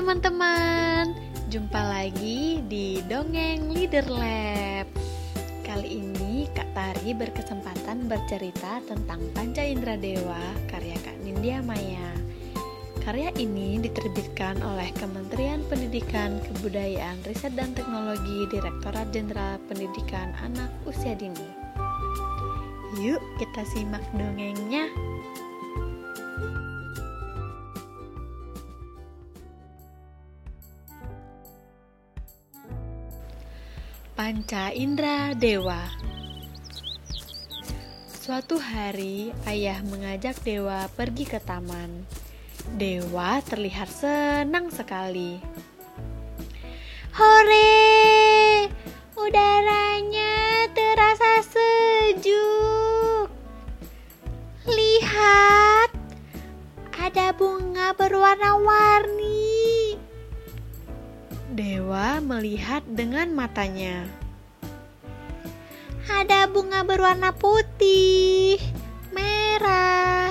teman-teman, jumpa lagi di Dongeng Leader Lab. Kali ini Kak Tari berkesempatan bercerita tentang Panca Indra Dewa karya Kak Nindya Maya. Karya ini diterbitkan oleh Kementerian Pendidikan, Kebudayaan, Riset dan Teknologi Direktorat Jenderal Pendidikan Anak Usia Dini. Yuk kita simak dongengnya. Panca Indra Dewa Suatu hari, ayah mengajak Dewa pergi ke taman. Dewa terlihat senang sekali. Hore! Udaranya terasa Melihat dengan matanya. Ada bunga berwarna putih, merah,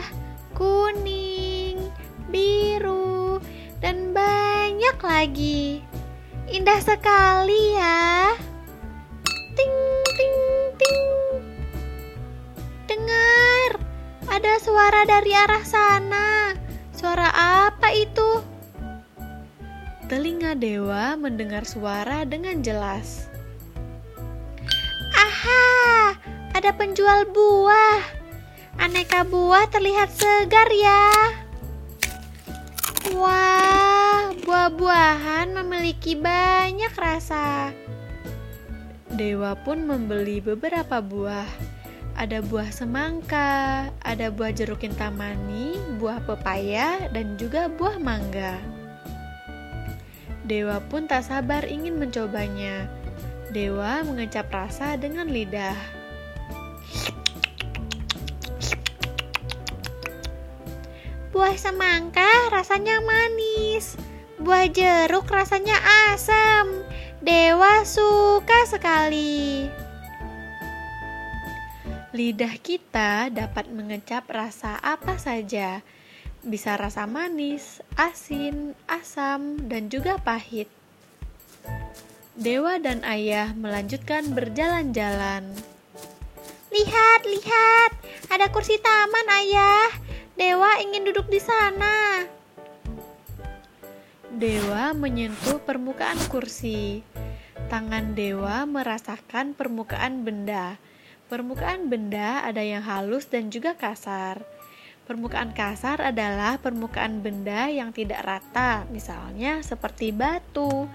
kuning, biru, dan banyak lagi. Indah sekali ya. Ting ting ting. Dengar, ada suara dari arah sana. Suara apa itu? Telinga Dewa mendengar suara dengan jelas. Aha, ada penjual buah. Aneka buah terlihat segar ya. Wah, buah-buahan memiliki banyak rasa. Dewa pun membeli beberapa buah. Ada buah semangka, ada buah jeruk kintamani, buah pepaya, dan juga buah mangga. Dewa pun tak sabar ingin mencobanya. Dewa mengecap rasa dengan lidah. Buah semangka rasanya manis. Buah jeruk rasanya asam. Dewa suka sekali. Lidah kita dapat mengecap rasa apa saja. Bisa rasa manis, asin, asam, dan juga pahit. Dewa dan ayah melanjutkan berjalan-jalan. Lihat, lihat, ada kursi taman, ayah. Dewa ingin duduk di sana. Dewa menyentuh permukaan kursi. Tangan Dewa merasakan permukaan benda. Permukaan benda ada yang halus dan juga kasar. Permukaan kasar adalah permukaan benda yang tidak rata, misalnya seperti batu.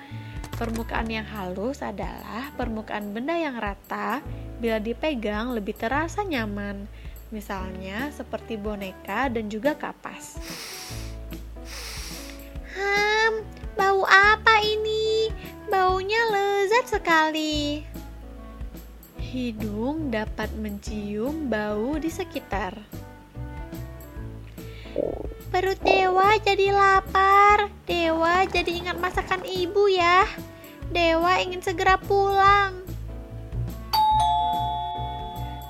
Permukaan yang halus adalah permukaan benda yang rata, bila dipegang lebih terasa nyaman, misalnya seperti boneka dan juga kapas. Hmm, bau apa ini? Baunya lezat sekali. Hidung dapat mencium bau di sekitar. Perut Dewa jadi lapar. Dewa jadi ingat masakan ibu ya. Dewa ingin segera pulang.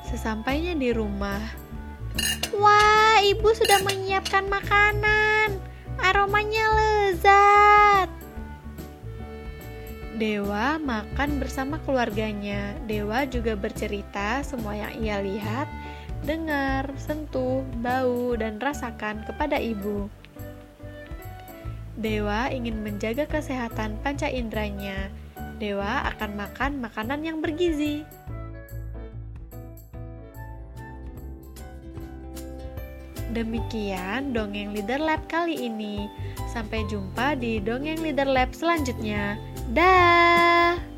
Sesampainya di rumah, wah, ibu sudah menyiapkan makanan. Aromanya lezat. Dewa makan bersama keluarganya. Dewa juga bercerita semua yang ia lihat, dengar, sentuh, bau, dan rasakan kepada ibu. Dewa ingin menjaga kesehatan panca inderanya. Dewa akan makan makanan yang bergizi. Demikian dongeng Leader Lab kali ini. Sampai jumpa di dongeng Leader Lab selanjutnya. Dah.